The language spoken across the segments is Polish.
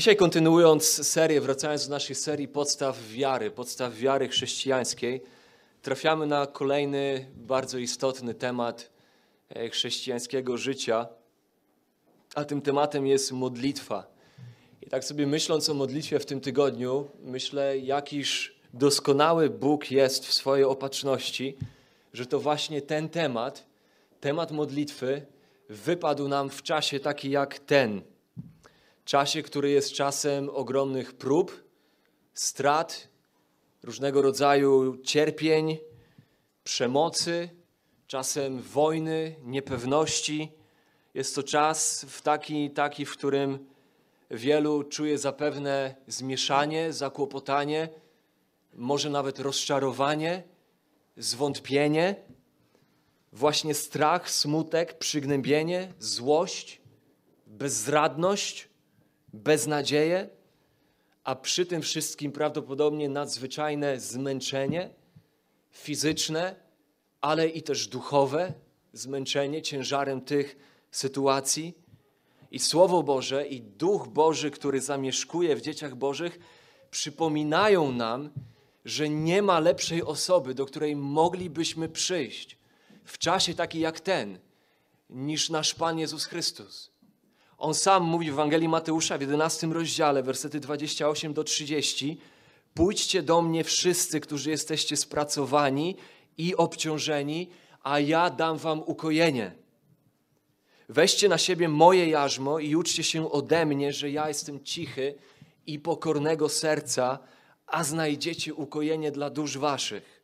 Dzisiaj kontynuując serię, wracając do naszej serii podstaw wiary, podstaw wiary chrześcijańskiej, trafiamy na kolejny bardzo istotny temat e, chrześcijańskiego życia, a tym tematem jest modlitwa. I tak sobie myśląc o modlitwie w tym tygodniu, myślę, jakiż doskonały Bóg jest w swojej opatrzności, że to właśnie ten temat, temat modlitwy, wypadł nam w czasie taki jak ten. Czasie, który jest czasem ogromnych prób, strat, różnego rodzaju cierpień, przemocy, czasem wojny, niepewności. Jest to czas w taki, taki, w którym wielu czuje zapewne zmieszanie, zakłopotanie, może nawet rozczarowanie, zwątpienie, właśnie strach, smutek, przygnębienie, złość, bezradność, beznadzieję, a przy tym wszystkim prawdopodobnie nadzwyczajne zmęczenie fizyczne, ale i też duchowe zmęczenie ciężarem tych sytuacji. I Słowo Boże i Duch Boży, który zamieszkuje w dzieciach Bożych, przypominają nam, że nie ma lepszej osoby, do której moglibyśmy przyjść w czasie taki jak ten, niż nasz Pan Jezus Chrystus. On sam mówi w Ewangelii Mateusza w 11 rozdziale, wersety 28 do 30: Pójdźcie do mnie wszyscy, którzy jesteście spracowani i obciążeni, a ja dam wam ukojenie. Weźcie na siebie moje jarzmo i uczcie się ode mnie, że ja jestem cichy i pokornego serca, a znajdziecie ukojenie dla dusz waszych.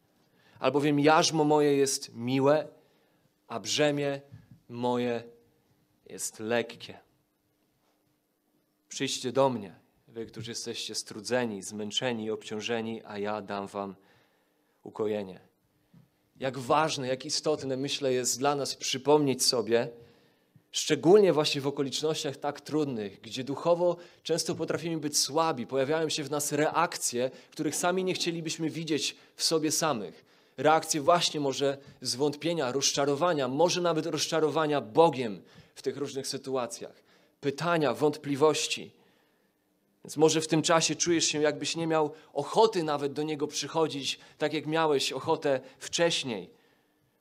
Albowiem jarzmo moje jest miłe, a brzemię moje jest lekkie. Przyjdźcie do mnie, wy, którzy jesteście strudzeni, zmęczeni obciążeni, a ja dam wam ukojenie. Jak ważne, jak istotne, myślę, jest dla nas przypomnieć sobie, szczególnie właśnie w okolicznościach tak trudnych, gdzie duchowo często potrafimy być słabi, pojawiają się w nas reakcje, których sami nie chcielibyśmy widzieć w sobie samych. Reakcje właśnie może zwątpienia, rozczarowania, może nawet rozczarowania Bogiem w tych różnych sytuacjach pytania, wątpliwości. Więc może w tym czasie czujesz się, jakbyś nie miał ochoty nawet do Niego przychodzić, tak jak miałeś ochotę wcześniej.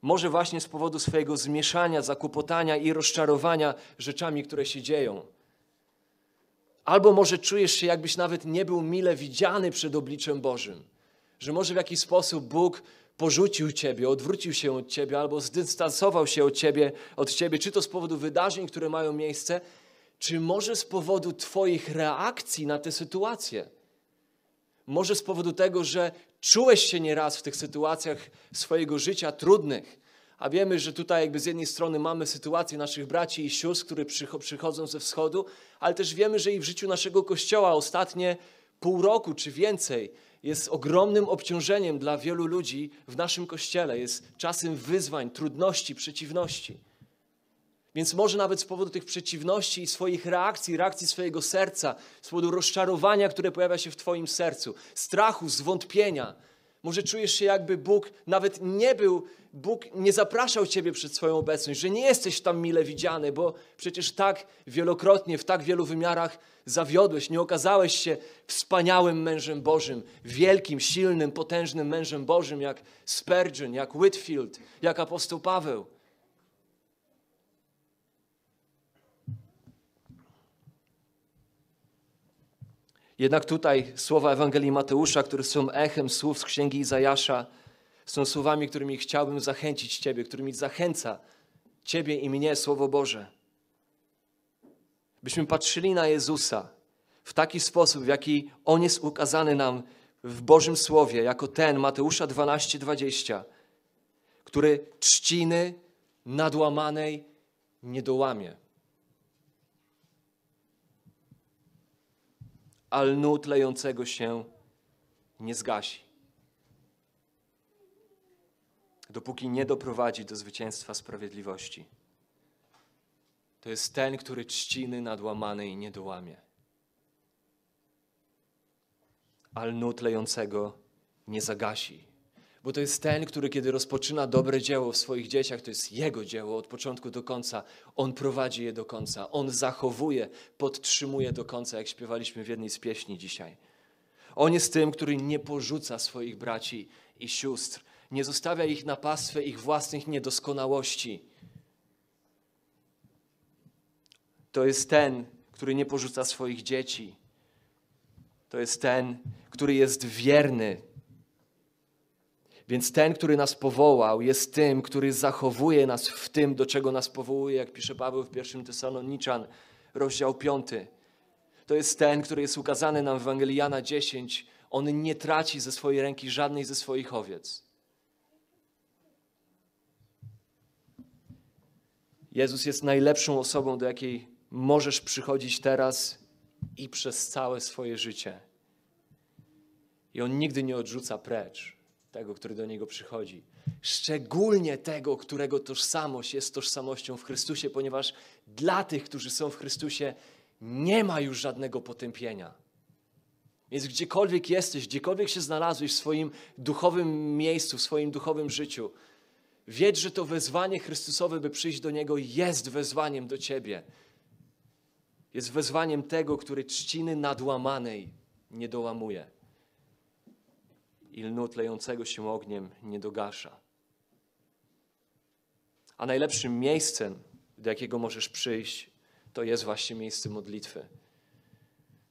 Może właśnie z powodu swojego zmieszania, zakłopotania i rozczarowania rzeczami, które się dzieją. Albo może czujesz się, jakbyś nawet nie był mile widziany przed obliczem Bożym. Że może w jakiś sposób Bóg porzucił Ciebie, odwrócił się od Ciebie albo zdystansował się od Ciebie, od Ciebie, czy to z powodu wydarzeń, które mają miejsce, czy może z powodu Twoich reakcji na tę sytuację? Może z powodu tego, że czułeś się nieraz w tych sytuacjach swojego życia trudnych, a wiemy, że tutaj jakby z jednej strony mamy sytuację naszych braci i sióstr, które przychodzą ze wschodu, ale też wiemy, że i w życiu naszego Kościoła ostatnie pół roku czy więcej jest ogromnym obciążeniem dla wielu ludzi w naszym Kościele. Jest czasem wyzwań, trudności, przeciwności. Więc może nawet z powodu tych przeciwności i swoich reakcji, reakcji swojego serca, z powodu rozczarowania, które pojawia się w Twoim sercu, strachu, zwątpienia, może czujesz się jakby Bóg nawet nie był, Bóg nie zapraszał Ciebie przed swoją obecność, że nie jesteś tam mile widziany, bo przecież tak wielokrotnie, w tak wielu wymiarach zawiodłeś, nie okazałeś się wspaniałym mężem Bożym, wielkim, silnym, potężnym mężem Bożym, jak Spurgeon, jak Whitfield, jak apostoł Paweł. Jednak tutaj słowa Ewangelii Mateusza, które są echem słów z księgi Izajasza, są słowami, którymi chciałbym zachęcić Ciebie, którymi zachęca Ciebie i mnie Słowo Boże. Byśmy patrzyli na Jezusa w taki sposób, w jaki On jest ukazany nam w Bożym Słowie, jako ten, Mateusza 12:20, 20, który trzciny nadłamanej nie dołamie. A lnu tlejącego się nie zgasi. Dopóki nie doprowadzi do zwycięstwa sprawiedliwości. To jest ten, który trzciny nadłamanej nie dołamie. A lnu tlejącego nie zagasi. Bo to jest ten, który kiedy rozpoczyna dobre dzieło w swoich dzieciach, to jest jego dzieło od początku do końca. On prowadzi je do końca. On zachowuje, podtrzymuje do końca, jak śpiewaliśmy w jednej z pieśni dzisiaj. On jest tym, który nie porzuca swoich braci i sióstr. Nie zostawia ich na pastwę ich własnych niedoskonałości. To jest ten, który nie porzuca swoich dzieci. To jest ten, który jest wierny. Więc ten, który nas powołał, jest tym, który zachowuje nas w tym, do czego nas powołuje, jak pisze Paweł w pierwszym Tesaloniczan, rozdział 5. To jest ten, który jest ukazany nam w Ewangelii Jana 10. On nie traci ze swojej ręki żadnej ze swoich owiec. Jezus jest najlepszą osobą, do jakiej możesz przychodzić teraz i przez całe swoje życie. I On nigdy nie odrzuca precz tego, który do Niego przychodzi. Szczególnie tego, którego tożsamość jest tożsamością w Chrystusie, ponieważ dla tych, którzy są w Chrystusie, nie ma już żadnego potępienia. Więc gdziekolwiek jesteś, gdziekolwiek się znalazłeś w swoim duchowym miejscu, w swoim duchowym życiu, wiedz, że to wezwanie Chrystusowe, by przyjść do Niego, jest wezwaniem do Ciebie. Jest wezwaniem tego, który trzciny nadłamanej nie dołamuje i lnu tlejącego się ogniem nie dogasza. A najlepszym miejscem, do jakiego możesz przyjść, to jest właśnie miejsce modlitwy.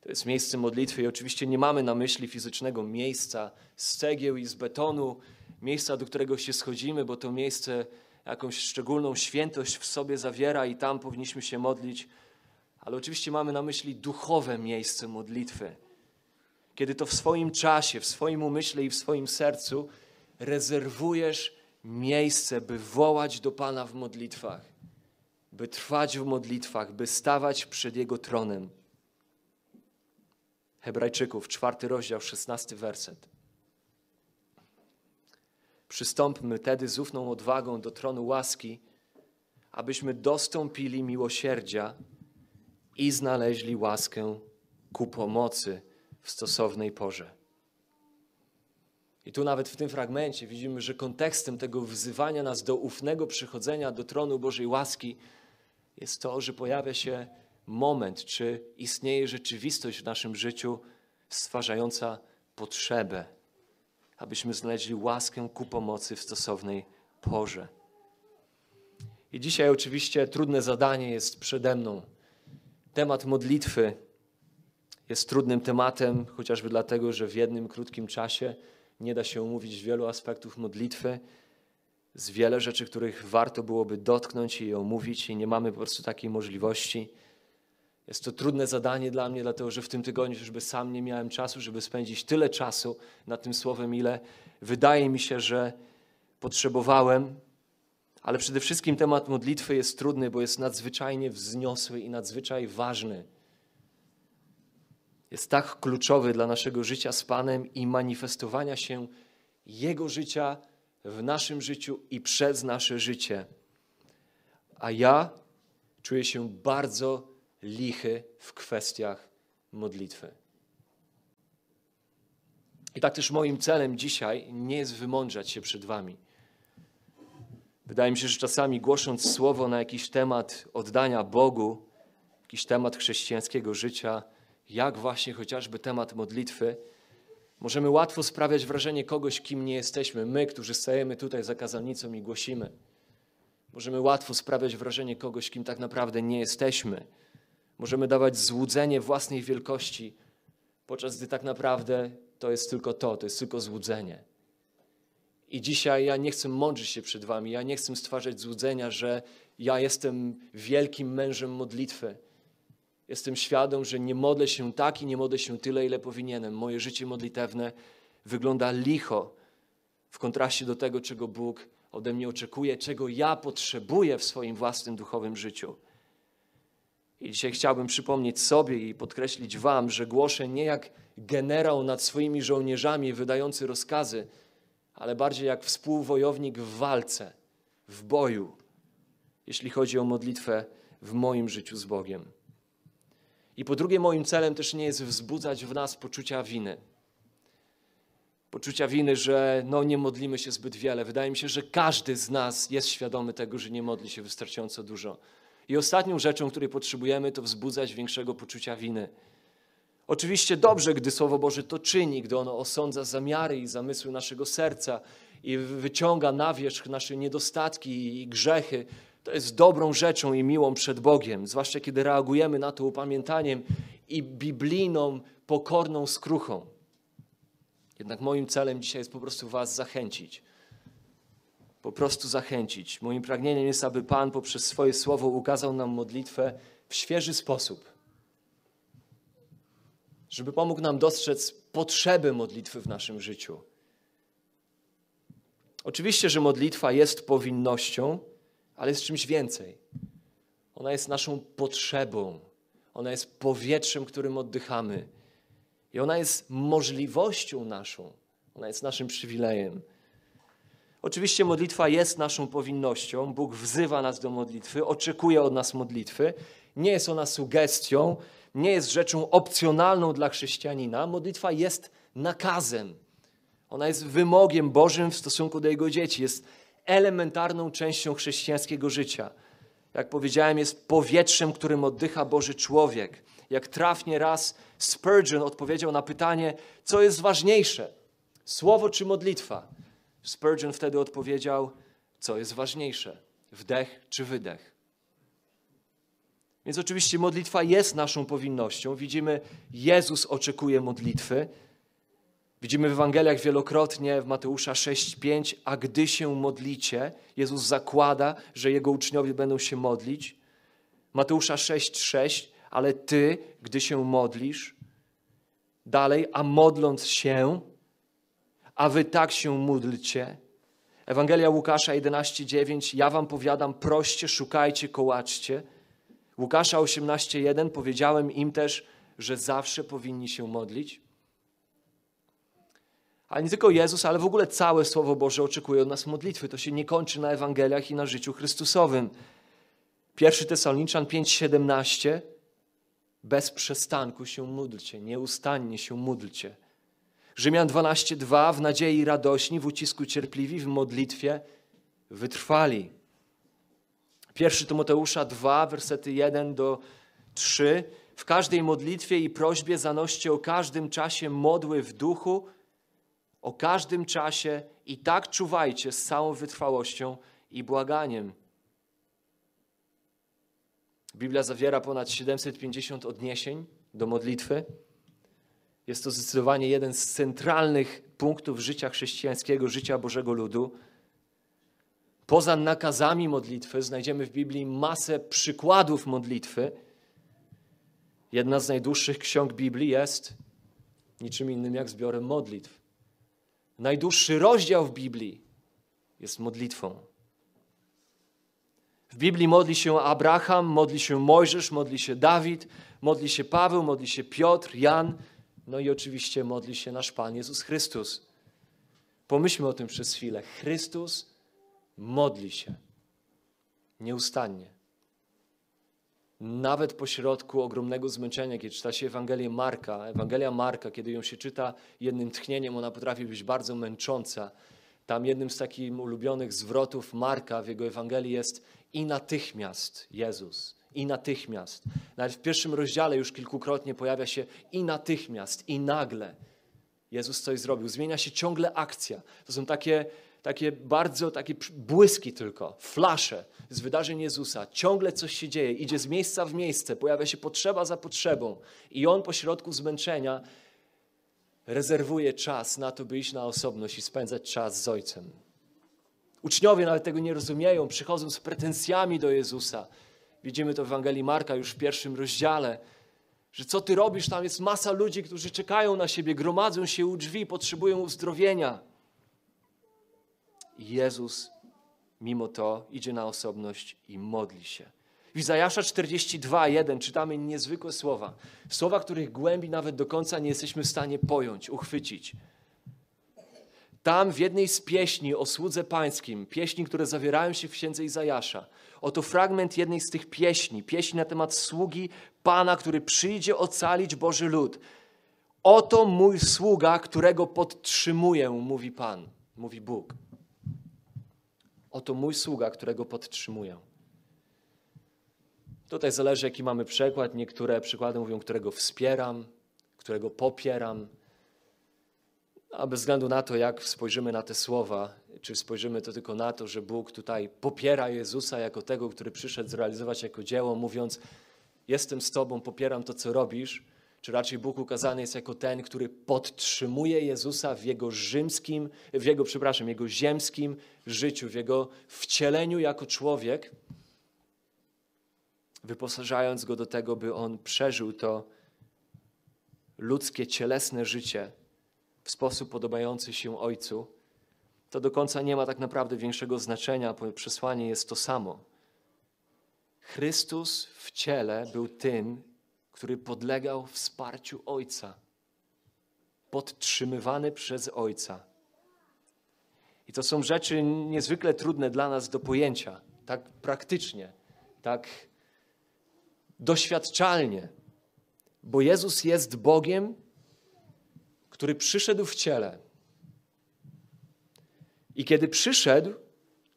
To jest miejsce modlitwy i oczywiście nie mamy na myśli fizycznego miejsca z cegieł i z betonu, miejsca, do którego się schodzimy, bo to miejsce jakąś szczególną świętość w sobie zawiera i tam powinniśmy się modlić, ale oczywiście mamy na myśli duchowe miejsce modlitwy. Kiedy to w swoim czasie, w swoim umyśle i w swoim sercu rezerwujesz miejsce, by wołać do Pana w modlitwach, by trwać w modlitwach, by stawać przed Jego tronem. Hebrajczyków, czwarty rozdział, szesnasty werset. Przystąpmy tedy z ufną odwagą do tronu łaski, abyśmy dostąpili miłosierdzia i znaleźli łaskę ku pomocy w stosownej porze. I tu nawet w tym fragmencie widzimy, że kontekstem tego wzywania nas do ufnego przychodzenia do tronu Bożej łaski jest to, że pojawia się moment, czy istnieje rzeczywistość w naszym życiu stwarzająca potrzebę, abyśmy znaleźli łaskę ku pomocy w stosownej porze. I dzisiaj oczywiście trudne zadanie jest przede mną. Temat modlitwy jest trudnym tematem, chociażby dlatego, że w jednym krótkim czasie nie da się omówić wielu aspektów modlitwy, z wiele rzeczy, których warto byłoby dotknąć i omówić, i nie mamy po prostu takiej możliwości. Jest to trudne zadanie dla mnie, dlatego że w tym tygodniu żeby sam nie miałem czasu, żeby spędzić tyle czasu nad tym słowem, ile wydaje mi się, że potrzebowałem. Ale przede wszystkim temat modlitwy jest trudny, bo jest nadzwyczajnie wzniosły i nadzwyczaj ważny. Jest tak kluczowy dla naszego życia z Panem i manifestowania się Jego życia w naszym życiu i przez nasze życie. A ja czuję się bardzo lichy w kwestiach modlitwy. I tak też moim celem dzisiaj nie jest wymądrzać się przed Wami. Wydaje mi się, że czasami głosząc słowo na jakiś temat oddania Bogu, jakiś temat chrześcijańskiego życia, jak właśnie chociażby temat modlitwy, możemy łatwo sprawiać wrażenie kogoś, kim nie jesteśmy. My, którzy stajemy tutaj za kazalnicą i głosimy, możemy łatwo sprawiać wrażenie kogoś, kim tak naprawdę nie jesteśmy. Możemy dawać złudzenie własnej wielkości, podczas gdy tak naprawdę to jest tylko to, to jest tylko złudzenie. I dzisiaj ja nie chcę mądrzyć się przed Wami, ja nie chcę stwarzać złudzenia, że ja jestem wielkim mężem modlitwy. Jestem świadom, że nie modlę się tak i nie modlę się tyle, ile powinienem. Moje życie modlitewne wygląda licho w kontraście do tego, czego Bóg ode mnie oczekuje, czego ja potrzebuję w swoim własnym duchowym życiu. I dzisiaj chciałbym przypomnieć sobie i podkreślić Wam, że głoszę nie jak generał nad swoimi żołnierzami wydający rozkazy, ale bardziej jak współwojownik w walce, w boju, jeśli chodzi o modlitwę w moim życiu z Bogiem. I po drugie, moim celem też nie jest wzbudzać w nas poczucia winy. poczucia winy, że no, nie modlimy się zbyt wiele. Wydaje mi się, że każdy z nas jest świadomy tego, że nie modli się wystarczająco dużo. I ostatnią rzeczą, której potrzebujemy, to wzbudzać większego poczucia winy. Oczywiście dobrze, gdy Słowo Boże to czyni, gdy ono osądza zamiary i zamysły naszego serca i wyciąga na wierzch nasze niedostatki i grzechy. To jest dobrą rzeczą i miłą przed Bogiem, zwłaszcza kiedy reagujemy na to upamiętaniem i biblijną, pokorną skruchą. Jednak moim celem dzisiaj jest po prostu Was zachęcić. Po prostu zachęcić. Moim pragnieniem jest, aby Pan poprzez swoje słowo ukazał nam modlitwę w świeży sposób. Żeby pomógł nam dostrzec potrzeby modlitwy w naszym życiu. Oczywiście, że modlitwa jest powinnością, ale jest czymś więcej. Ona jest naszą potrzebą. Ona jest powietrzem, którym oddychamy. I ona jest możliwością naszą. Ona jest naszym przywilejem. Oczywiście modlitwa jest naszą powinnością. Bóg wzywa nas do modlitwy, oczekuje od nas modlitwy. Nie jest ona sugestią, nie jest rzeczą opcjonalną dla chrześcijanina. Modlitwa jest nakazem. Ona jest wymogiem Bożym w stosunku do Jego dzieci. Jest elementarną częścią chrześcijańskiego życia. Jak powiedziałem, jest powietrzem, którym oddycha Boży człowiek. Jak trafnie raz Spurgeon odpowiedział na pytanie, co jest ważniejsze, słowo czy modlitwa? Spurgeon wtedy odpowiedział, co jest ważniejsze, wdech czy wydech. Więc oczywiście modlitwa jest naszą powinnością. Widzimy, Jezus oczekuje modlitwy. Widzimy w Ewangeliach wielokrotnie, w Mateusza 6:5, a gdy się modlicie, Jezus zakłada, że Jego uczniowie będą się modlić. Mateusza 6:6, ale Ty, gdy się modlisz, dalej, a modląc się, a Wy tak się módlcie. Ewangelia Łukasza 11:9, ja Wam powiadam, proście, szukajcie, kołaczcie. Łukasza 18:1, powiedziałem im też, że zawsze powinni się modlić. Ale nie tylko Jezus, ale w ogóle całe Słowo Boże oczekuje od nas modlitwy. To się nie kończy na Ewangeliach i na życiu Chrystusowym. 1 Tesaloniczan 5,17 Bez przestanku się módlcie, nieustannie się módlcie. Rzymian 12,2 W nadziei radośni, w ucisku cierpliwi, w modlitwie wytrwali. 1 Tymoteusza 2, wersety 1 do 3 W każdej modlitwie i prośbie zanoście o każdym czasie modły w duchu, o każdym czasie i tak czuwajcie z całą wytrwałością i błaganiem. Biblia zawiera ponad 750 odniesień do modlitwy. Jest to zdecydowanie jeden z centralnych punktów życia chrześcijańskiego, życia Bożego Ludu. Poza nakazami modlitwy znajdziemy w Biblii masę przykładów modlitwy. Jedna z najdłuższych ksiąg Biblii jest niczym innym jak zbiorem modlitw. Najdłuższy rozdział w Biblii jest modlitwą. W Biblii modli się Abraham, modli się Mojżesz, modli się Dawid, modli się Paweł, modli się Piotr, Jan, no i oczywiście modli się nasz Pan Jezus Chrystus. Pomyślmy o tym przez chwilę. Chrystus modli się nieustannie. Nawet pośrodku ogromnego zmęczenia, kiedy czyta się Ewangelię Marka, Ewangelia Marka, kiedy ją się czyta jednym tchnieniem, ona potrafi być bardzo męcząca. Tam jednym z takich ulubionych zwrotów Marka w jego Ewangelii jest i natychmiast Jezus, i natychmiast. Nawet w pierwszym rozdziale już kilkukrotnie pojawia się i natychmiast, i nagle. Jezus coś zrobił. Zmienia się ciągle akcja. To są takie takie bardzo takie błyski tylko, flasze z wydarzeń Jezusa. Ciągle coś się dzieje, idzie z miejsca w miejsce, pojawia się potrzeba za potrzebą i On pośrodku zmęczenia rezerwuje czas na to, by iść na osobność i spędzać czas z Ojcem. Uczniowie nawet tego nie rozumieją, przychodzą z pretensjami do Jezusa. Widzimy to w Ewangelii Marka już w pierwszym rozdziale, że co ty robisz, tam jest masa ludzi, którzy czekają na siebie, gromadzą się u drzwi, potrzebują uzdrowienia. Jezus mimo to idzie na osobność i modli się. W Izajasza 42:1 czytamy niezwykłe słowa. Słowa, których głębi nawet do końca nie jesteśmy w stanie pojąć, uchwycić. Tam w jednej z pieśni o słudze pańskim, pieśni, które zawierają się w księdze Izajasza, oto fragment jednej z tych pieśni, pieśni na temat sługi Pana, który przyjdzie ocalić Boży lud. Oto mój sługa, którego podtrzymuję, mówi Pan, mówi Bóg. Oto mój sługa, którego podtrzymuję. Tutaj zależy, jaki mamy przykład. Niektóre przykłady mówią, którego wspieram, którego popieram. A bez względu na to, jak spojrzymy na te słowa, czy spojrzymy to tylko na to, że Bóg tutaj popiera Jezusa jako tego, który przyszedł zrealizować jako dzieło, mówiąc: Jestem z Tobą, popieram to, co robisz, czy raczej Bóg ukazany jest jako ten, który podtrzymuje Jezusa w jego rzymskim, w jego, przepraszam, jego ziemskim życiu, w jego wcieleniu jako człowiek, wyposażając go do tego, by on przeżył to ludzkie, cielesne życie w sposób podobający się Ojcu, to do końca nie ma tak naprawdę większego znaczenia, bo przesłanie jest to samo. Chrystus w ciele był tym, który podlegał wsparciu Ojca, podtrzymywany przez Ojca. I to są rzeczy niezwykle trudne dla nas do pojęcia, tak praktycznie, tak doświadczalnie, bo Jezus jest Bogiem, który przyszedł w ciele. I kiedy przyszedł,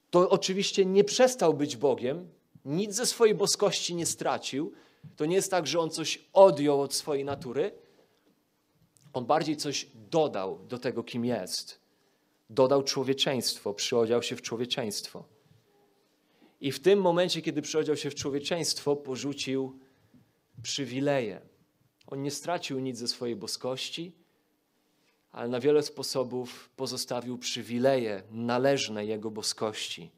to oczywiście nie przestał być Bogiem, nic ze swojej boskości nie stracił. To nie jest tak, że on coś odjął od swojej natury. On bardziej coś dodał do tego, kim jest. Dodał człowieczeństwo, przyodział się w człowieczeństwo. I w tym momencie, kiedy przyodział się w człowieczeństwo, porzucił przywileje. On nie stracił nic ze swojej boskości, ale na wiele sposobów pozostawił przywileje należne Jego boskości.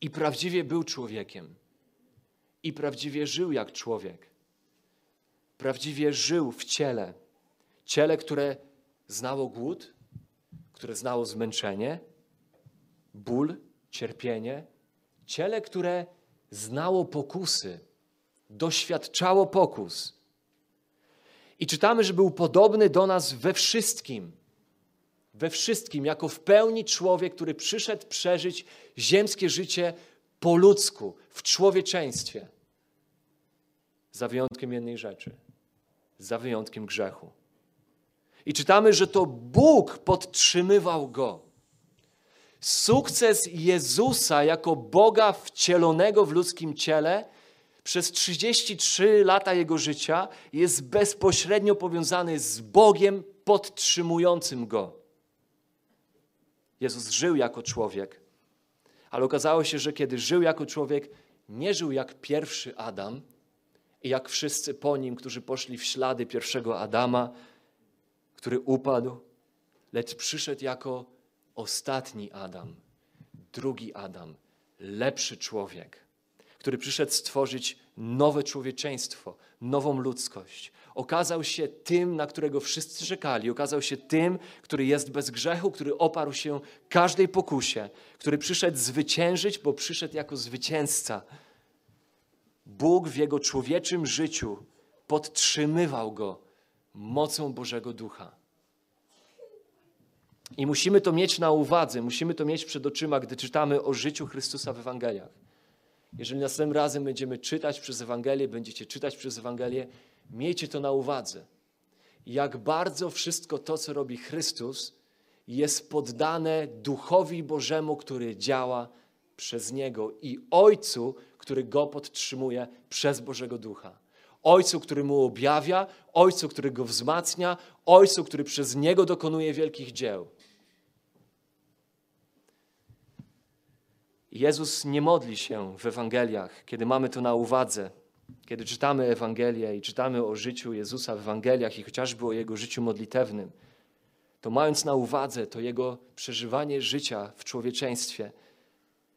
I prawdziwie był człowiekiem. I prawdziwie żył jak człowiek. Prawdziwie żył w ciele. Ciele, które znało głód, które znało zmęczenie, ból, cierpienie. Ciele, które znało pokusy, doświadczało pokus. I czytamy, że był podobny do nas we wszystkim. We wszystkim, jako w pełni człowiek, który przyszedł przeżyć ziemskie życie po ludzku, w człowieczeństwie. Za wyjątkiem jednej rzeczy za wyjątkiem grzechu. I czytamy, że to Bóg podtrzymywał go. Sukces Jezusa jako Boga wcielonego w ludzkim ciele przez 33 lata jego życia jest bezpośrednio powiązany z Bogiem podtrzymującym go. Jezus żył jako człowiek, ale okazało się, że kiedy żył jako człowiek, nie żył jak pierwszy Adam i jak wszyscy po nim, którzy poszli w ślady pierwszego Adama, który upadł, lecz przyszedł jako ostatni Adam, drugi Adam, lepszy człowiek który przyszedł stworzyć nowe człowieczeństwo, nową ludzkość. Okazał się tym, na którego wszyscy czekali. Okazał się tym, który jest bez grzechu, który oparł się każdej pokusie, który przyszedł zwyciężyć, bo przyszedł jako zwycięzca. Bóg w jego człowieczym życiu podtrzymywał go mocą Bożego Ducha. I musimy to mieć na uwadze, musimy to mieć przed oczyma, gdy czytamy o życiu Chrystusa w Ewangeliach. Jeżeli następnym razem będziemy czytać przez Ewangelię, będziecie czytać przez Ewangelię, miejcie to na uwadze. Jak bardzo wszystko to, co robi Chrystus, jest poddane Duchowi Bożemu, który działa przez Niego i Ojcu, który Go podtrzymuje przez Bożego Ducha. Ojcu, który Mu objawia, Ojcu, który Go wzmacnia, Ojcu, który przez Niego dokonuje wielkich dzieł. Jezus nie modli się w Ewangeliach, kiedy mamy to na uwadze, kiedy czytamy Ewangelię i czytamy o życiu Jezusa w Ewangeliach i chociażby o Jego życiu modlitewnym, to mając na uwadze to Jego przeżywanie życia w człowieczeństwie,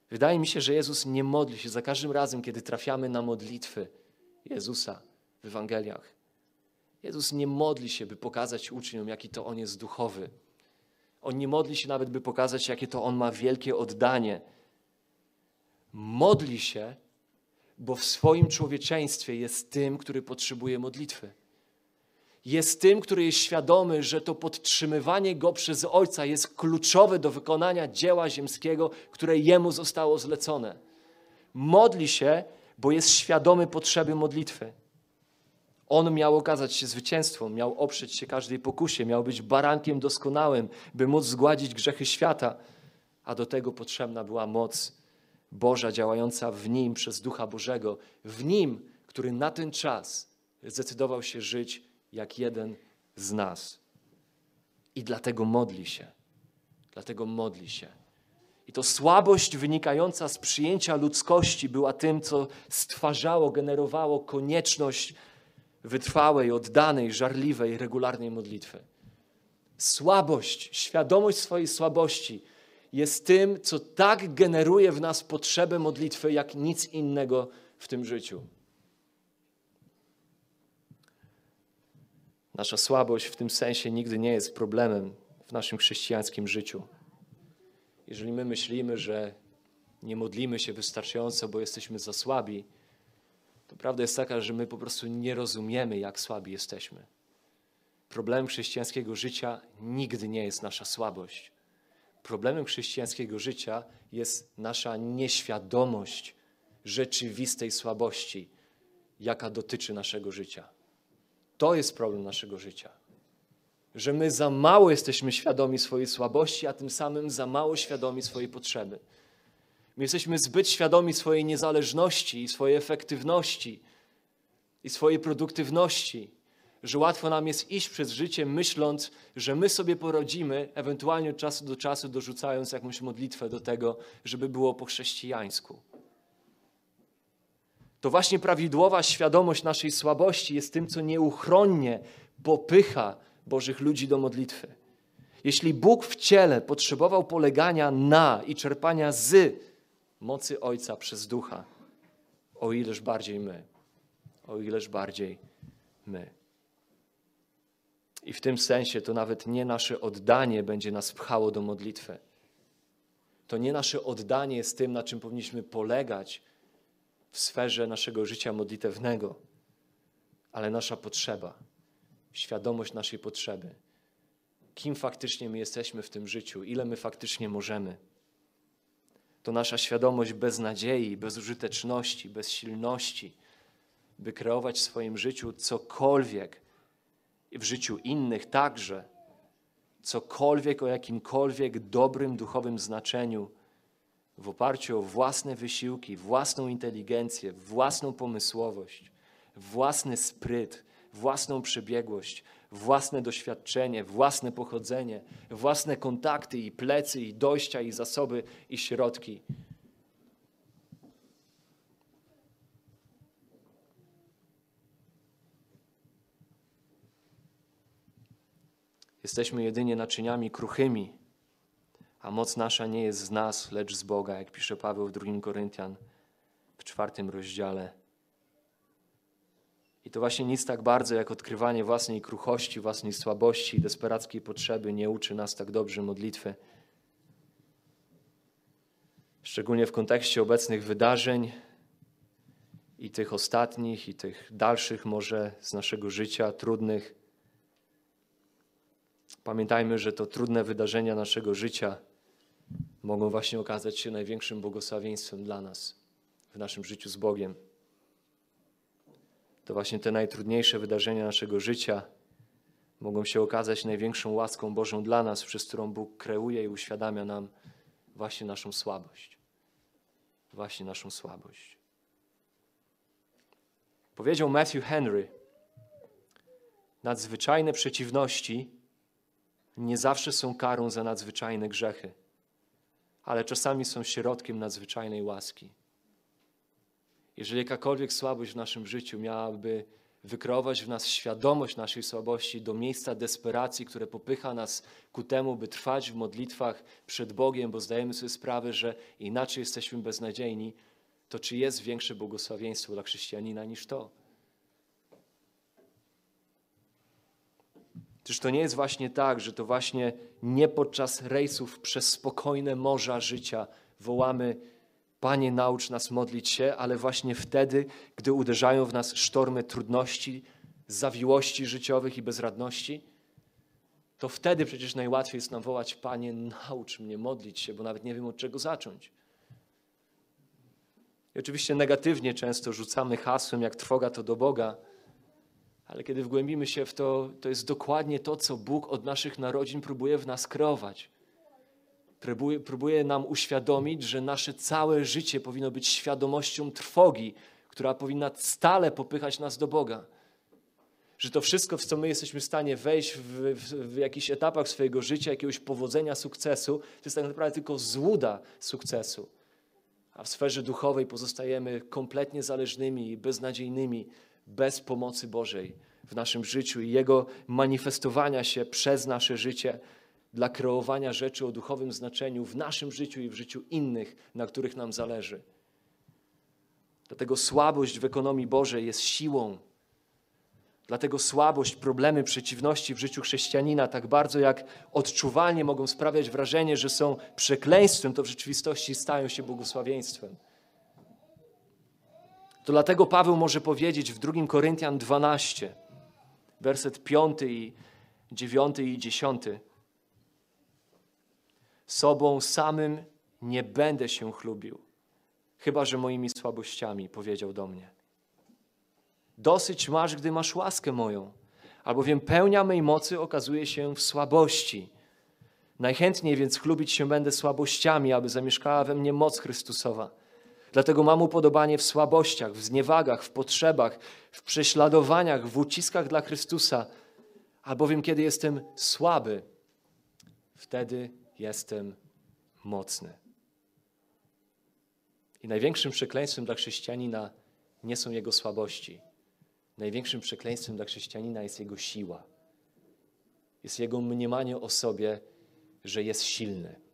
wydaje mi się, że Jezus nie modli się za każdym razem, kiedy trafiamy na modlitwy Jezusa w Ewangeliach. Jezus nie modli się, by pokazać uczniom, jaki to On jest duchowy. On nie modli się nawet, by pokazać, jakie to On ma wielkie oddanie modli się, bo w swoim człowieczeństwie jest tym, który potrzebuje modlitwy. Jest tym, który jest świadomy, że to podtrzymywanie go przez Ojca jest kluczowe do wykonania dzieła ziemskiego, które jemu zostało zlecone. Modli się, bo jest świadomy potrzeby modlitwy. On miał okazać się zwycięstwem, miał oprzeć się każdej pokusie, miał być barankiem doskonałym, by móc zgładzić grzechy świata, a do tego potrzebna była moc Boża działająca w nim przez Ducha Bożego, w nim, który na ten czas zdecydował się żyć jak jeden z nas. I dlatego modli się. Dlatego modli się. I to słabość wynikająca z przyjęcia ludzkości była tym, co stwarzało, generowało konieczność wytrwałej, oddanej, żarliwej, regularnej modlitwy. Słabość, świadomość swojej słabości jest tym, co tak generuje w nas potrzebę modlitwy, jak nic innego w tym życiu. Nasza słabość w tym sensie nigdy nie jest problemem w naszym chrześcijańskim życiu. Jeżeli my myślimy, że nie modlimy się wystarczająco, bo jesteśmy za słabi, to prawda jest taka, że my po prostu nie rozumiemy, jak słabi jesteśmy. Problemem chrześcijańskiego życia nigdy nie jest nasza słabość. Problemem chrześcijańskiego życia jest nasza nieświadomość rzeczywistej słabości, jaka dotyczy naszego życia. To jest problem naszego życia. Że my za mało jesteśmy świadomi swojej słabości, a tym samym za mało świadomi swojej potrzeby. My jesteśmy zbyt świadomi swojej niezależności i swojej efektywności i swojej produktywności, że łatwo nam jest iść przez życie myśląc, że my sobie porodzimy, ewentualnie od czasu do czasu dorzucając jakąś modlitwę do tego, żeby było po chrześcijańsku. To właśnie prawidłowa świadomość naszej słabości jest tym, co nieuchronnie popycha Bożych ludzi do modlitwy. Jeśli Bóg w ciele potrzebował polegania na i czerpania z mocy Ojca przez Ducha, o ileż bardziej my, o ileż bardziej my. I w tym sensie to nawet nie nasze oddanie będzie nas pchało do modlitwy. To nie nasze oddanie jest tym, na czym powinniśmy polegać w sferze naszego życia modlitewnego, ale nasza potrzeba, świadomość naszej potrzeby. Kim faktycznie my jesteśmy w tym życiu, ile my faktycznie możemy. To nasza świadomość beznadziei, bezużyteczności, bezsilności, by kreować w swoim życiu cokolwiek i w życiu innych także, cokolwiek o jakimkolwiek dobrym duchowym znaczeniu w oparciu o własne wysiłki, własną inteligencję, własną pomysłowość, własny spryt, własną przebiegłość, własne doświadczenie, własne pochodzenie, własne kontakty i plecy, i dojścia, i zasoby, i środki. Jesteśmy jedynie naczyniami kruchymi, a moc nasza nie jest z nas, lecz z Boga, jak pisze Paweł w 2 Koryntian w czwartym rozdziale. I to właśnie nic tak bardzo, jak odkrywanie własnej kruchości, własnej słabości i desperackiej potrzeby nie uczy nas tak dobrze modlitwy. Szczególnie w kontekście obecnych wydarzeń i tych ostatnich, i tych dalszych może z naszego życia, trudnych. Pamiętajmy, że to trudne wydarzenia naszego życia mogą właśnie okazać się największym błogosławieństwem dla nas w naszym życiu z Bogiem. To właśnie te najtrudniejsze wydarzenia naszego życia mogą się okazać największą łaską Bożą dla nas, przez którą Bóg kreuje i uświadamia nam właśnie naszą słabość. Właśnie naszą słabość. Powiedział Matthew Henry: Nadzwyczajne przeciwności nie zawsze są karą za nadzwyczajne grzechy ale czasami są środkiem nadzwyczajnej łaski. Jeżeli jakakolwiek słabość w naszym życiu miałaby wykreować w nas świadomość naszej słabości do miejsca desperacji, które popycha nas ku temu, by trwać w modlitwach przed Bogiem, bo zdajemy sobie sprawę, że inaczej jesteśmy beznadziejni, to czy jest większe błogosławieństwo dla chrześcijanina niż to? Czyż to nie jest właśnie tak, że to właśnie nie podczas rejsów przez spokojne morza życia wołamy Panie, naucz nas modlić się, ale właśnie wtedy, gdy uderzają w nas sztormy trudności, zawiłości życiowych i bezradności, to wtedy przecież najłatwiej jest nam wołać Panie, naucz mnie modlić się, bo nawet nie wiem od czego zacząć. I oczywiście negatywnie często rzucamy hasłem, jak trwoga to do Boga, Ale kiedy wgłębimy się w to, to jest dokładnie to, co Bóg od naszych narodzin próbuje w nas kreować. Próbuje, próbuje nam uświadomić, że nasze całe życie powinno być świadomością trwogi, która powinna stale popychać nas do Boga. Że to wszystko, w co my jesteśmy w stanie wejść w, w, w jakichś etapach swojego życia, jakiegoś powodzenia, sukcesu, to jest tak naprawdę tylko złuda sukcesu. A w sferze duchowej pozostajemy kompletnie zależnymi i beznadziejnymi bez pomocy Bożej w naszym życiu i Jego manifestowania się przez nasze życie dla kreowania rzeczy o duchowym znaczeniu w naszym życiu i w życiu innych, na których nam zależy. Dlatego słabość w ekonomii Bożej jest siłą. Dlatego słabość, problemy, przeciwności w życiu chrześcijanina tak bardzo jak odczuwalnie mogą sprawiać wrażenie, że są przekleństwem, to w rzeczywistości stają się błogosławieństwem. To dlatego Paweł może powiedzieć w 2 Koryntian 12, werset 5 i 9 i 10. Sobą samym nie będę się chlubił, chyba że moimi słabościami, powiedział do mnie. Dosyć masz, gdy masz łaskę moją, albowiem pełnia mej mocy okazuje się w słabości. Najchętniej więc chlubić się będę słabościami, aby zamieszkała we mnie moc Chrystusowa. Dlatego mam upodobanie w słabościach, w zniewagach, w potrzebach, w prześladowaniach, w uciskach dla Chrystusa, albowiem kiedy jestem słaby, wtedy jestem mocny. I największym przekleństwem dla chrześcijanina nie są jego słabości. Największym przekleństwem dla chrześcijanina jest jego siła. Jest jego mniemanie o sobie, że jest silny.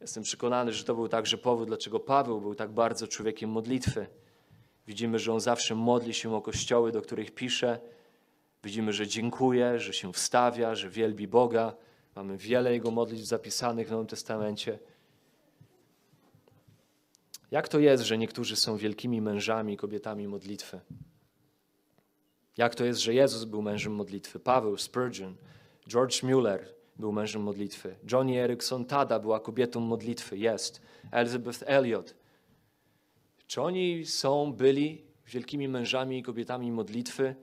Jestem przekonany, że to był także powód, dlaczego Paweł był tak bardzo człowiekiem modlitwy. Widzimy, że on zawsze modli się o kościoły, do których pisze. Widzimy, że dziękuje, że się wstawia, że wielbi Boga. Mamy wiele jego modlitw zapisanych w Nowym Testamencie. Jak to jest, że niektórzy są wielkimi mężami i kobietami modlitwy? Jak to jest, że Jezus był mężem modlitwy? Paweł, Spurgeon, George Mueller był mężem modlitwy. Johnny Erickson Tada była kobietą modlitwy. Jest. Elizabeth Elliot. Czy oni są, byli wielkimi mężami i kobietami modlitwy,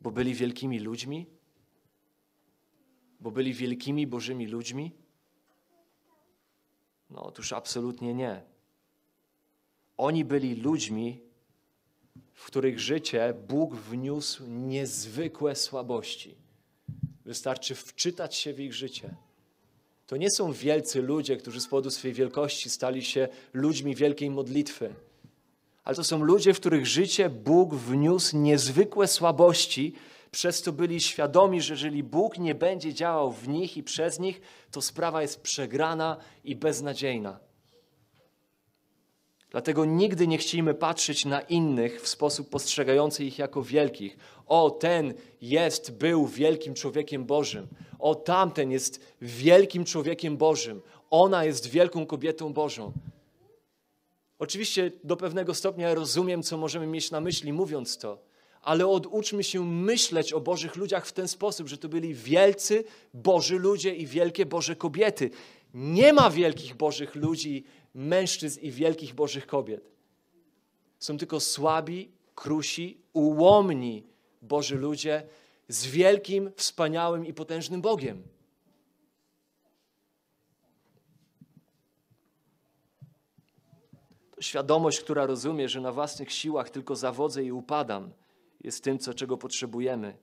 bo byli wielkimi ludźmi? Bo byli wielkimi Bożymi ludźmi? No otóż absolutnie nie. Oni byli ludźmi, w których życie Bóg wniósł niezwykłe słabości. Wystarczy wczytać się w ich życie. To nie są wielcy ludzie, którzy z powodu swojej wielkości stali się ludźmi wielkiej modlitwy, ale to są ludzie, w których życie Bóg wniósł niezwykłe słabości, przez to byli świadomi, że jeżeli Bóg nie będzie działał w nich i przez nich, to sprawa jest przegrana i beznadziejna. Dlatego nigdy nie chcieliśmy patrzeć na innych w sposób postrzegający ich jako wielkich. O, ten jest, był wielkim człowiekiem Bożym. O, tamten jest wielkim człowiekiem Bożym. Ona jest wielką kobietą Bożą. Oczywiście do pewnego stopnia rozumiem, co możemy mieć na myśli, mówiąc to, ale oduczmy się myśleć o Bożych ludziach w ten sposób, że to byli wielcy Boży ludzie i wielkie Boże kobiety. Nie ma wielkich Bożych ludzi mężczyzn i wielkich Bożych kobiet. Są tylko słabi, krusi, ułomni Boży ludzie z wielkim, wspaniałym i potężnym Bogiem. Świadomość, która rozumie, że na własnych siłach tylko zawodzę i upadam, jest tym, co, czego potrzebujemy.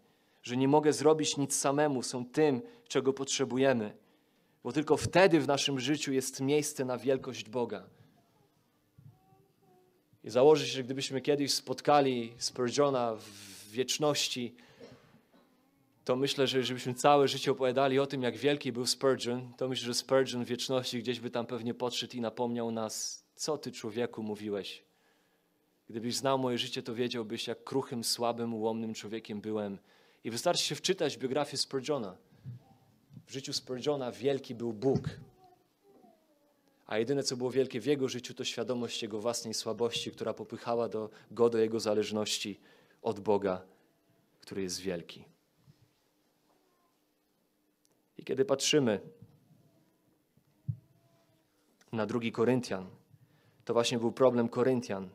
Że nie mogę zrobić nic samemu, są tym, czego potrzebujemy bo tylko wtedy w naszym życiu jest miejsce na wielkość Boga. I założę się, że gdybyśmy kiedyś spotkali Spurgeona w wieczności, to myślę, że żebyśmy całe życie opowiadali o tym, jak wielki był Spurgeon, to myślę, że Spurgeon w wieczności gdzieś by tam pewnie podszedł i napomniał nas, co ty człowieku mówiłeś. Gdybyś znał moje życie, to wiedziałbyś, jak kruchym, słabym, ułomnym człowiekiem byłem. I wystarczy się wczytać biografię Spurgeona. W życiu Spurgeona wielki był Bóg. A jedyne, co było wielkie w jego życiu, to świadomość jego własnej słabości, która popychała do, go do jego zależności od Boga, który jest wielki. I kiedy patrzymy na drugi Koryntian, to właśnie był problem Koryntian.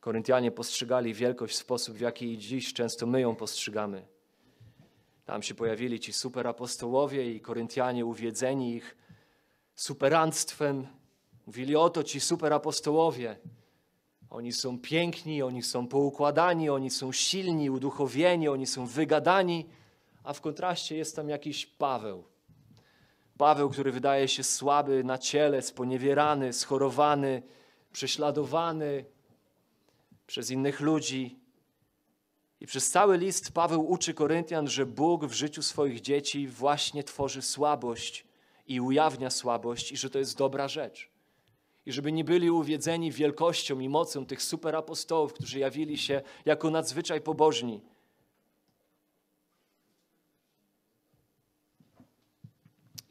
Koryntianie postrzegali wielkość w sposób, w jaki dziś często my ją postrzegamy. Tam się pojawili ci superapostołowie i Koryntianie uwiedzeni ich superanstwem. Mówili, oto ci superapostołowie. Oni są piękni, oni są poukładani, oni są silni, uduchowieni, oni są wygadani, a w kontraście jest tam jakiś Paweł. Paweł, który wydaje się słaby na ciele, sponiewierany, schorowany, prześladowany przez innych ludzi. I przez cały list Paweł uczy Koryntian, że Bóg w życiu swoich dzieci właśnie tworzy słabość i ujawnia słabość, i że to jest dobra rzecz. I żeby nie byli uwiedzeni wielkością i mocą tych superapostołów, którzy jawili się jako nadzwyczaj pobożni.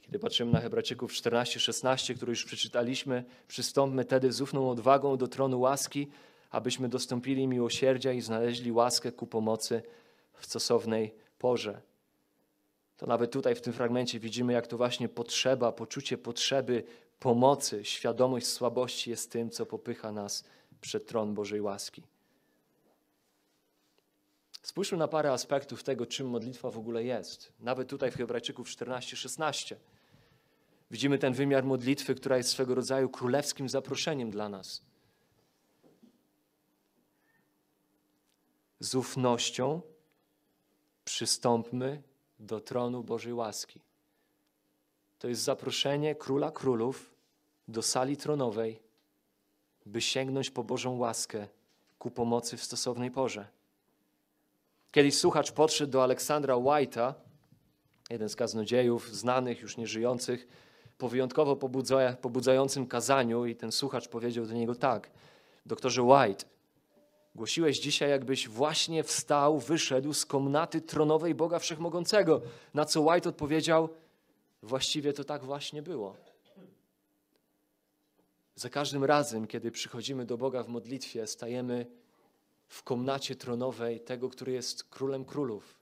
Kiedy patrzymy na Hebrajczyków 14-16, który już przeczytaliśmy, przystąpmy tedy z ufną odwagą do tronu łaski, abyśmy dostąpili miłosierdzia i znaleźli łaskę ku pomocy w stosownej porze. To nawet tutaj w tym fragmencie widzimy, jak to właśnie potrzeba, poczucie potrzeby pomocy, świadomość słabości jest tym, co popycha nas przed tron Bożej łaski. Spójrzmy na parę aspektów tego, czym modlitwa w ogóle jest. Nawet tutaj w Hebrajczyków 14-16 widzimy ten wymiar modlitwy, która jest swego rodzaju królewskim zaproszeniem dla nas. Z ufnością przystąpmy do tronu Bożej łaski. To jest zaproszenie króla królów do sali tronowej, by sięgnąć po Bożą łaskę ku pomocy w stosownej porze. Kiedyś słuchacz podszedł do Aleksandra White'a, jeden z kaznodziejów znanych, już nieżyjących, po wyjątkowo pobudzającym kazaniu i ten słuchacz powiedział do niego tak, doktorze White, głosiłeś dzisiaj, jakbyś właśnie wstał, wyszedł z komnaty tronowej Boga Wszechmogącego, na co White odpowiedział, właściwie to tak właśnie było. Za każdym razem, kiedy przychodzimy do Boga w modlitwie, stajemy w komnacie tronowej tego, który jest królem królów,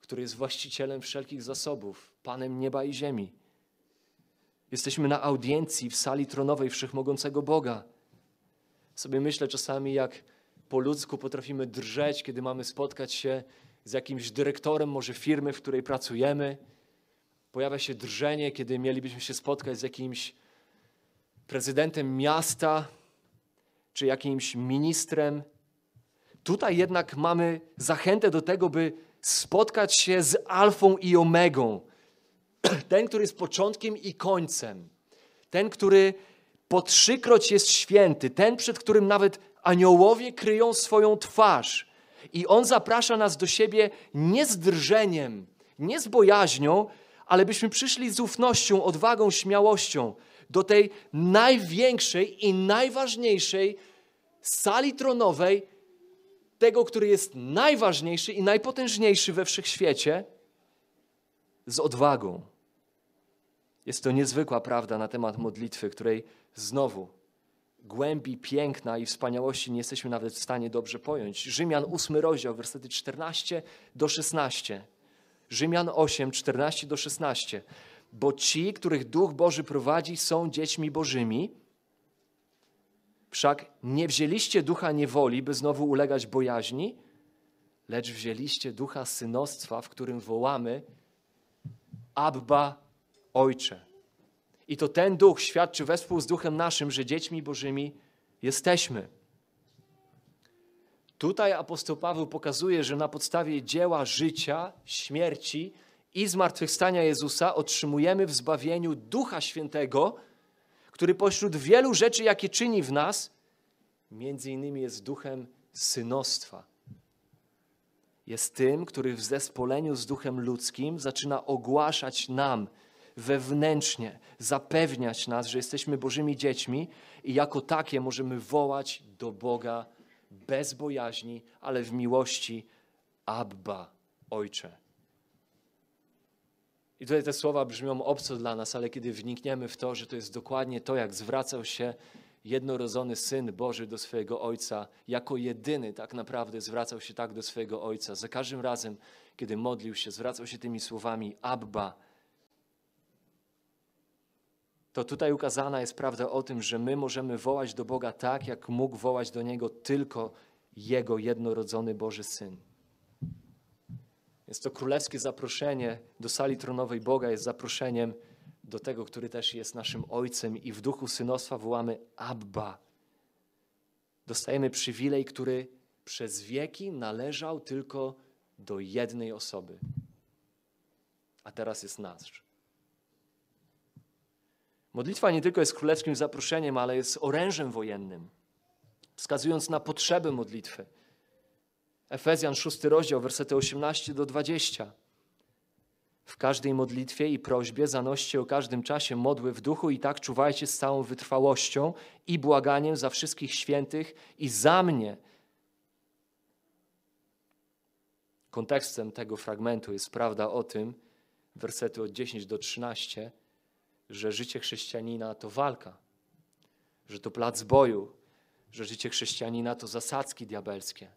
który jest właścicielem wszelkich zasobów, panem nieba i ziemi. Jesteśmy na audiencji w sali tronowej wszechmogącego Boga. Sobie myślę czasami, jak po ludzku potrafimy drżeć, kiedy mamy spotkać się z jakimś dyrektorem, może firmy, w której pracujemy. Pojawia się drżenie, kiedy mielibyśmy się spotkać z jakimś prezydentem miasta czy jakimś ministrem. Tutaj jednak mamy zachętę do tego, by spotkać się z Alfą i Omegą. Ten, który jest początkiem i końcem. Ten, który po trzykroć jest święty. Ten, przed którym nawet aniołowie kryją swoją twarz. I on zaprasza nas do siebie nie z drżeniem, nie z bojaźnią, ale byśmy przyszli z ufnością, odwagą, śmiałością do tej największej i najważniejszej sali tronowej, tego, który jest najważniejszy i najpotężniejszy we wszechświecie, z odwagą. Jest to niezwykła prawda na temat modlitwy, której znowu głębi piękna i wspaniałości nie jesteśmy nawet w stanie dobrze pojąć. Rzymian 8 rozdział, wersety 14 do 16. Rzymian 8, 14 do 16. Bo ci, których Duch Boży prowadzi, są dziećmi Bożymi. Wszak nie wzięliście ducha niewoli, by znowu ulegać bojaźni, lecz wzięliście ducha synostwa, w którym wołamy Abba, Ojcze. I to ten duch świadczy wespół z duchem naszym, że dziećmi Bożymi jesteśmy. Tutaj apostoł Paweł pokazuje, że na podstawie dzieła życia, śmierci i zmartwychwstania Jezusa otrzymujemy w zbawieniu Ducha Świętego, który pośród wielu rzeczy, jakie czyni w nas, między innymi jest duchem synostwa. Jest tym, który w zespoleniu z duchem ludzkim zaczyna ogłaszać nam wewnętrznie, zapewniać nas, że jesteśmy Bożymi dziećmi i jako takie możemy wołać do Boga bez bojaźni, ale w miłości Abba, Ojcze. I tutaj te słowa brzmią obco dla nas, ale kiedy wnikniemy w to, że to jest dokładnie to, jak zwracał się jednorodzony Syn Boży do swojego Ojca, jako jedyny tak naprawdę zwracał się tak do swojego Ojca. Za każdym razem, kiedy modlił się, zwracał się tymi słowami Abba, to tutaj ukazana jest prawda o tym, że my możemy wołać do Boga tak, jak mógł wołać do Niego tylko Jego jednorodzony Boży Syn. Jest to królewskie zaproszenie do sali tronowej Boga, jest zaproszeniem do tego, który też jest naszym Ojcem i w duchu synostwa wołamy Abba. Dostajemy przywilej, który przez wieki należał tylko do jednej osoby, a teraz jest nasz. Modlitwa nie tylko jest królewskim zaproszeniem, ale jest orężem wojennym, wskazując na potrzebę modlitwy. Efezjan 6 rozdział, wersety 18 do 20. W każdej modlitwie i prośbie zanoście o każdym czasie modły w duchu i tak czuwajcie z całą wytrwałością i błaganiem za wszystkich świętych i za mnie. Kontekstem tego fragmentu jest prawda o tym, wersety od 10 do 13, że życie chrześcijanina to walka, że to plac boju, że życie chrześcijanina to zasadzki diabelskie,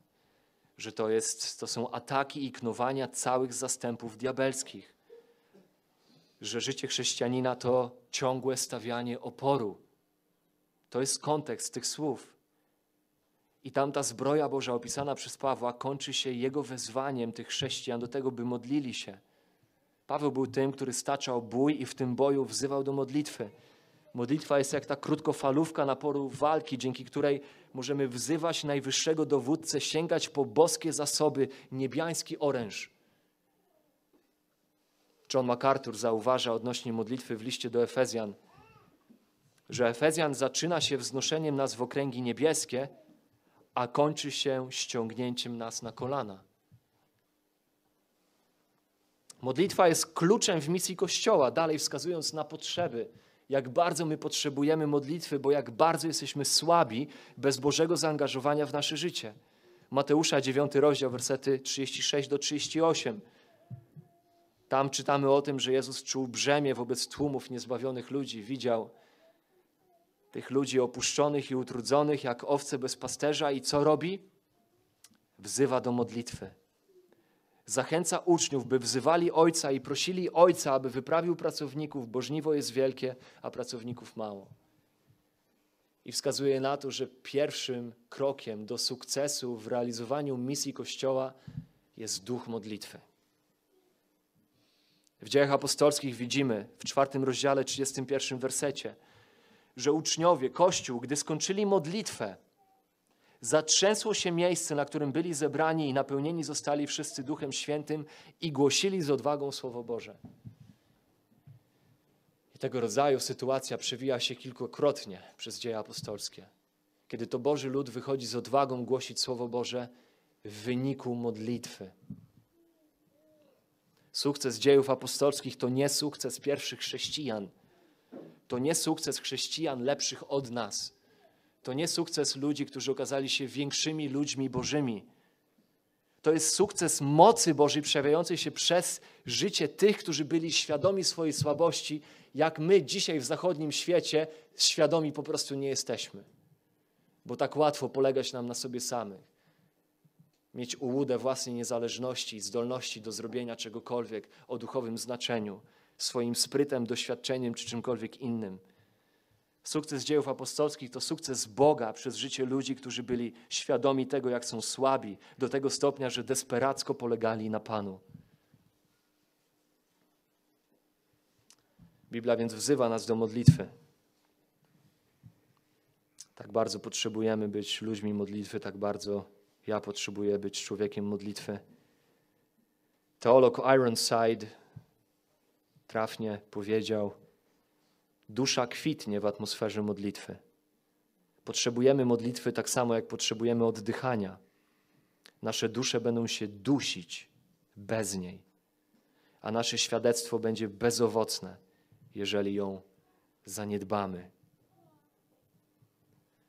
że to, jest, to są ataki i knowania całych zastępów diabelskich, że życie chrześcijanina to ciągłe stawianie oporu. To jest kontekst tych słów. I tam ta zbroja Boża opisana przez Pawła kończy się jego wezwaniem tych chrześcijan do tego, by modlili się – Paweł był tym, który staczał bój i w tym boju wzywał do modlitwy. Modlitwa jest jak ta krótkofalówka naporu walki, dzięki której możemy wzywać najwyższego dowódcę, sięgać po boskie zasoby, niebiański oręż. John MacArthur zauważa odnośnie modlitwy w liście do Efezjan, że Efezjan zaczyna się wznoszeniem nas w okręgi niebieskie, a kończy się ściągnięciem nas na kolana. Modlitwa jest kluczem w misji Kościoła, dalej wskazując na potrzeby, jak bardzo my potrzebujemy modlitwy, bo jak bardzo jesteśmy słabi bez Bożego zaangażowania w nasze życie. Mateusza 9 rozdział, wersety 36 do 38. Tam czytamy o tym, że Jezus czuł brzemię wobec tłumów niezbawionych ludzi. Widział tych ludzi opuszczonych i utrudzonych, jak owce bez pasterza i co robi? Wzywa do modlitwy zachęca uczniów, by wzywali Ojca i prosili Ojca, aby wyprawił pracowników, bo żniwo jest wielkie, a pracowników mało. I wskazuje na to, że pierwszym krokiem do sukcesu w realizowaniu misji Kościoła jest duch modlitwy. W dziejach apostolskich widzimy w czwartym rozdziale, 31 wersecie, że uczniowie, Kościół, gdy skończyli modlitwę, Zatrzęsło się miejsce, na którym byli zebrani i napełnieni zostali wszyscy Duchem Świętym i głosili z odwagą Słowo Boże. I tego rodzaju sytuacja przewija się kilkukrotnie przez dzieje apostolskie. Kiedy to Boży lud wychodzi z odwagą głosić Słowo Boże w wyniku modlitwy. Sukces dziejów apostolskich to nie sukces pierwszych chrześcijan. To nie sukces chrześcijan lepszych od nas to nie sukces ludzi, którzy okazali się większymi ludźmi bożymi. To jest sukces mocy Bożej przejawiającej się przez życie tych, którzy byli świadomi swojej słabości, jak my dzisiaj w zachodnim świecie świadomi po prostu nie jesteśmy. Bo tak łatwo polegać nam na sobie samych. Mieć ułudę własnej niezależności i zdolności do zrobienia czegokolwiek o duchowym znaczeniu, swoim sprytem, doświadczeniem czy czymkolwiek innym. Sukces dziejów apostolskich to sukces Boga przez życie ludzi, którzy byli świadomi tego, jak są słabi, do tego stopnia, że desperacko polegali na Panu. Biblia więc wzywa nas do modlitwy. Tak bardzo potrzebujemy być ludźmi modlitwy, tak bardzo ja potrzebuję być człowiekiem modlitwy. Teolog Ironside trafnie powiedział, Dusza kwitnie w atmosferze modlitwy. Potrzebujemy modlitwy tak samo, jak potrzebujemy oddychania. Nasze dusze będą się dusić bez niej, a nasze świadectwo będzie bezowocne, jeżeli ją zaniedbamy.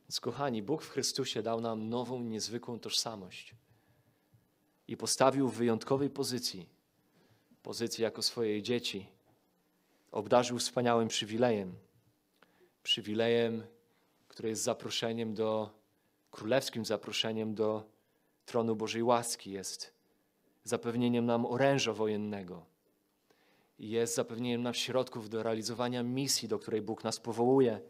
Więc, kochani, Bóg w Chrystusie dał nam nową, niezwykłą tożsamość i postawił w wyjątkowej pozycji pozycji jako swojej dzieci obdarzył wspaniałym przywilejem. Przywilejem, który jest zaproszeniem do, królewskim zaproszeniem do tronu Bożej łaski, jest zapewnieniem nam oręża wojennego. jest zapewnieniem nam środków do realizowania misji, do której Bóg nas powołuje.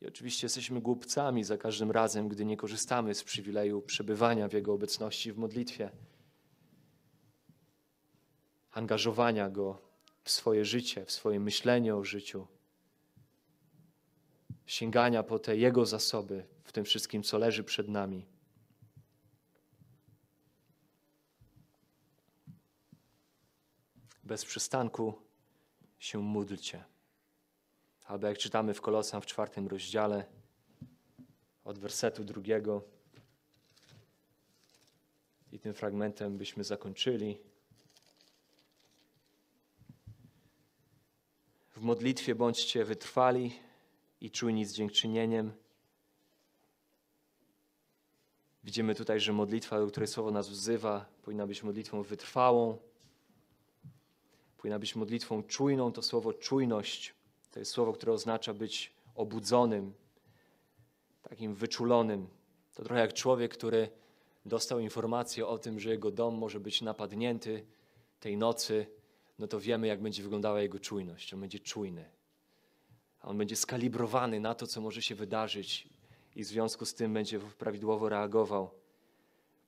I oczywiście jesteśmy głupcami za każdym razem, gdy nie korzystamy z przywileju przebywania w Jego obecności w modlitwie, angażowania Go w swoje życie, w swoje myślenie o życiu, sięgania po te Jego zasoby w tym wszystkim, co leży przed nami. Bez przystanku się módlcie. Albo jak czytamy w Kolosan w czwartym rozdziale, od wersetu drugiego. I tym fragmentem byśmy zakończyli. W modlitwie bądźcie wytrwali i czujni z dziękczynieniem. Widzimy tutaj, że modlitwa, do której słowo nas wzywa, powinna być modlitwą wytrwałą, powinna być modlitwą czujną. To słowo czujność to jest słowo, które oznacza być obudzonym, takim wyczulonym. To trochę jak człowiek, który dostał informację o tym, że jego dom może być napadnięty tej nocy, no to wiemy, jak będzie wyglądała jego czujność. On będzie czujny. On będzie skalibrowany na to, co może się wydarzyć i w związku z tym będzie prawidłowo reagował.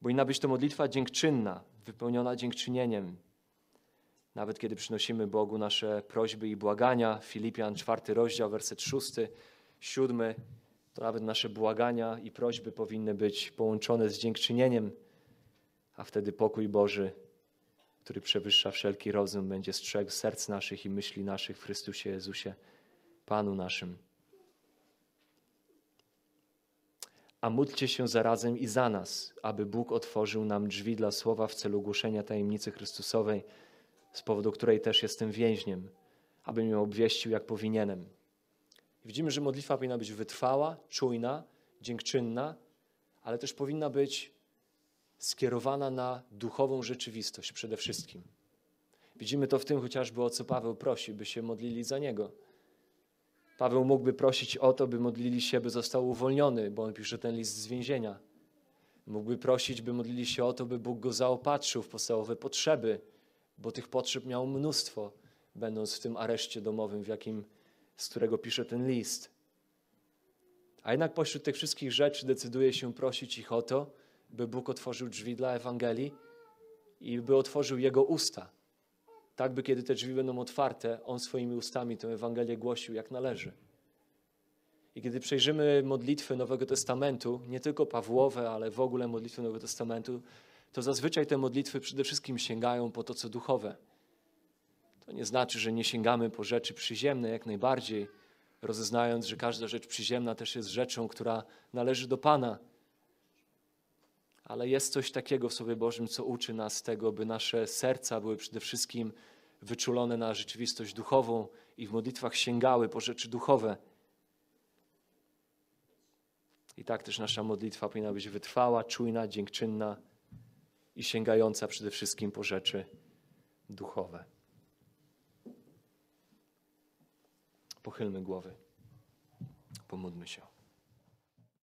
Bo inna być to modlitwa dziękczynna, wypełniona dziękczynieniem. Nawet kiedy przynosimy Bogu nasze prośby i błagania, Filipian, czwarty rozdział, werset szósty, siódmy, to nawet nasze błagania i prośby powinny być połączone z dziękczynieniem, a wtedy pokój Boży, który przewyższa wszelki rozum, będzie strzegł serc naszych i myśli naszych w Chrystusie Jezusie, Panu naszym. A módlcie się zarazem i za nas, aby Bóg otworzył nam drzwi dla słowa w celu głoszenia tajemnicy Chrystusowej, z powodu której też jestem więźniem, abym ją obwieścił jak powinienem. Widzimy, że modlitwa powinna być wytrwała, czujna, dziękczynna, ale też powinna być skierowana na duchową rzeczywistość przede wszystkim. Widzimy to w tym chociażby, o co Paweł prosi, by się modlili za niego. Paweł mógłby prosić o to, by modlili się, by został uwolniony, bo on pisze ten list z więzienia. Mógłby prosić, by modlili się o to, by Bóg go zaopatrzył w podstawowe potrzeby, bo tych potrzeb miał mnóstwo, będąc w tym areszcie domowym, w jakim, z którego pisze ten list. A jednak pośród tych wszystkich rzeczy decyduje się prosić ich o to, by Bóg otworzył drzwi dla Ewangelii i by otworzył jego usta. Tak, by kiedy te drzwi będą otwarte, on swoimi ustami tę Ewangelię głosił jak należy. I kiedy przejrzymy modlitwy Nowego Testamentu, nie tylko Pawłowe, ale w ogóle modlitwy Nowego Testamentu, to zazwyczaj te modlitwy przede wszystkim sięgają po to, co duchowe. To nie znaczy, że nie sięgamy po rzeczy przyziemne, jak najbardziej, rozeznając, że każda rzecz przyziemna też jest rzeczą, która należy do Pana. Ale jest coś takiego w Słowie Bożym, co uczy nas tego, by nasze serca były przede wszystkim wyczulone na rzeczywistość duchową i w modlitwach sięgały po rzeczy duchowe. I tak też nasza modlitwa powinna być wytrwała, czujna, dziękczynna i sięgająca przede wszystkim po rzeczy duchowe. Pochylmy głowy. Pomódlmy się.